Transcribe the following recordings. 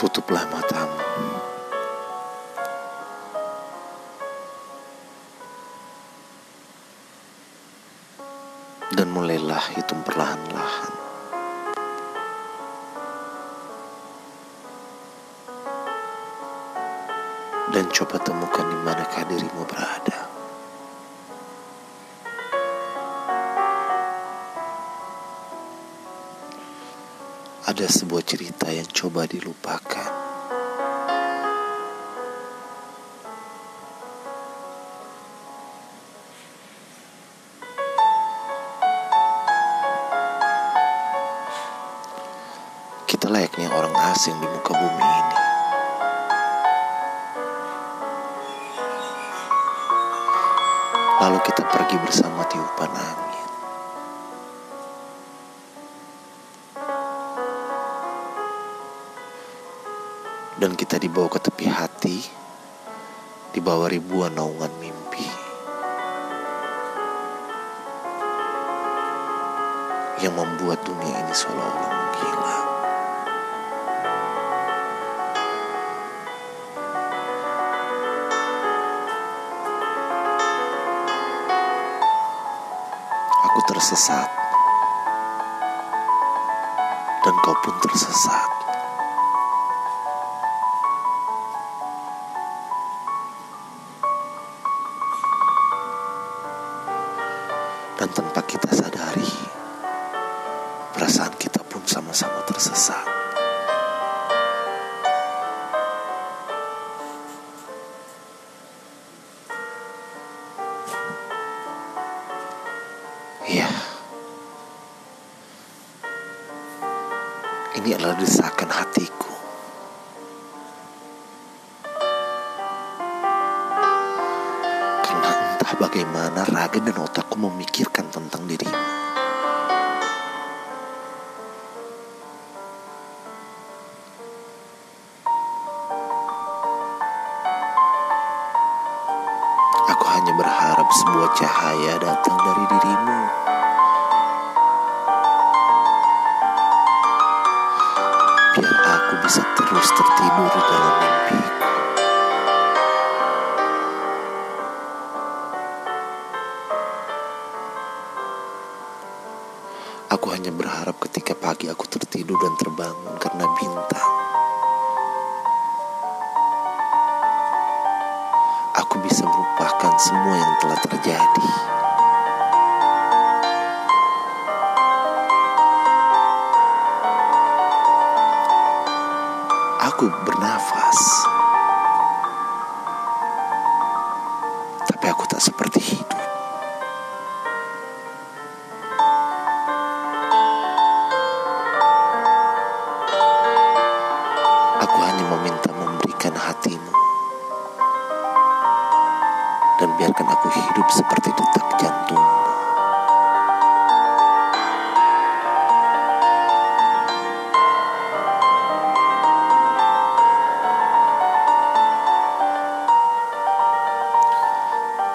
Tutuplah matamu. Dan mulailah hitung perlahan-lahan. Dan coba temukan di manakah dirimu berada. Ada sebuah cerita yang coba dilupakan. Kita layaknya orang asing di muka bumi ini. Lalu kita pergi bersama tiupan angin. Dan kita dibawa ke tepi hati, dibawa ribuan naungan mimpi. Yang membuat dunia ini seolah-olah menghilang. Aku tersesat. Dan kau pun tersesat. Dan tanpa kita sadari, perasaan kita pun sama-sama tersesat. Iya. Ini adalah desakan hatiku. Entah bagaimana raga dan otakku memikirkan tentang dirimu. Aku hanya berharap sebuah cahaya datang dari dirimu. Biar aku bisa terus tertidur dalam mimpiku. Aku hanya berharap ketika pagi aku tertidur dan terbangun karena bintang. Aku bisa melupakan semua yang telah terjadi. Aku bernafas. Tapi aku tak seperti hidup. Dan biarkan aku hidup seperti detak jantungmu.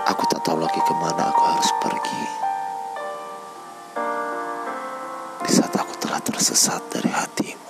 Aku tak tahu lagi ke mana aku harus pergi. Di saat aku telah tersesat dari hatimu.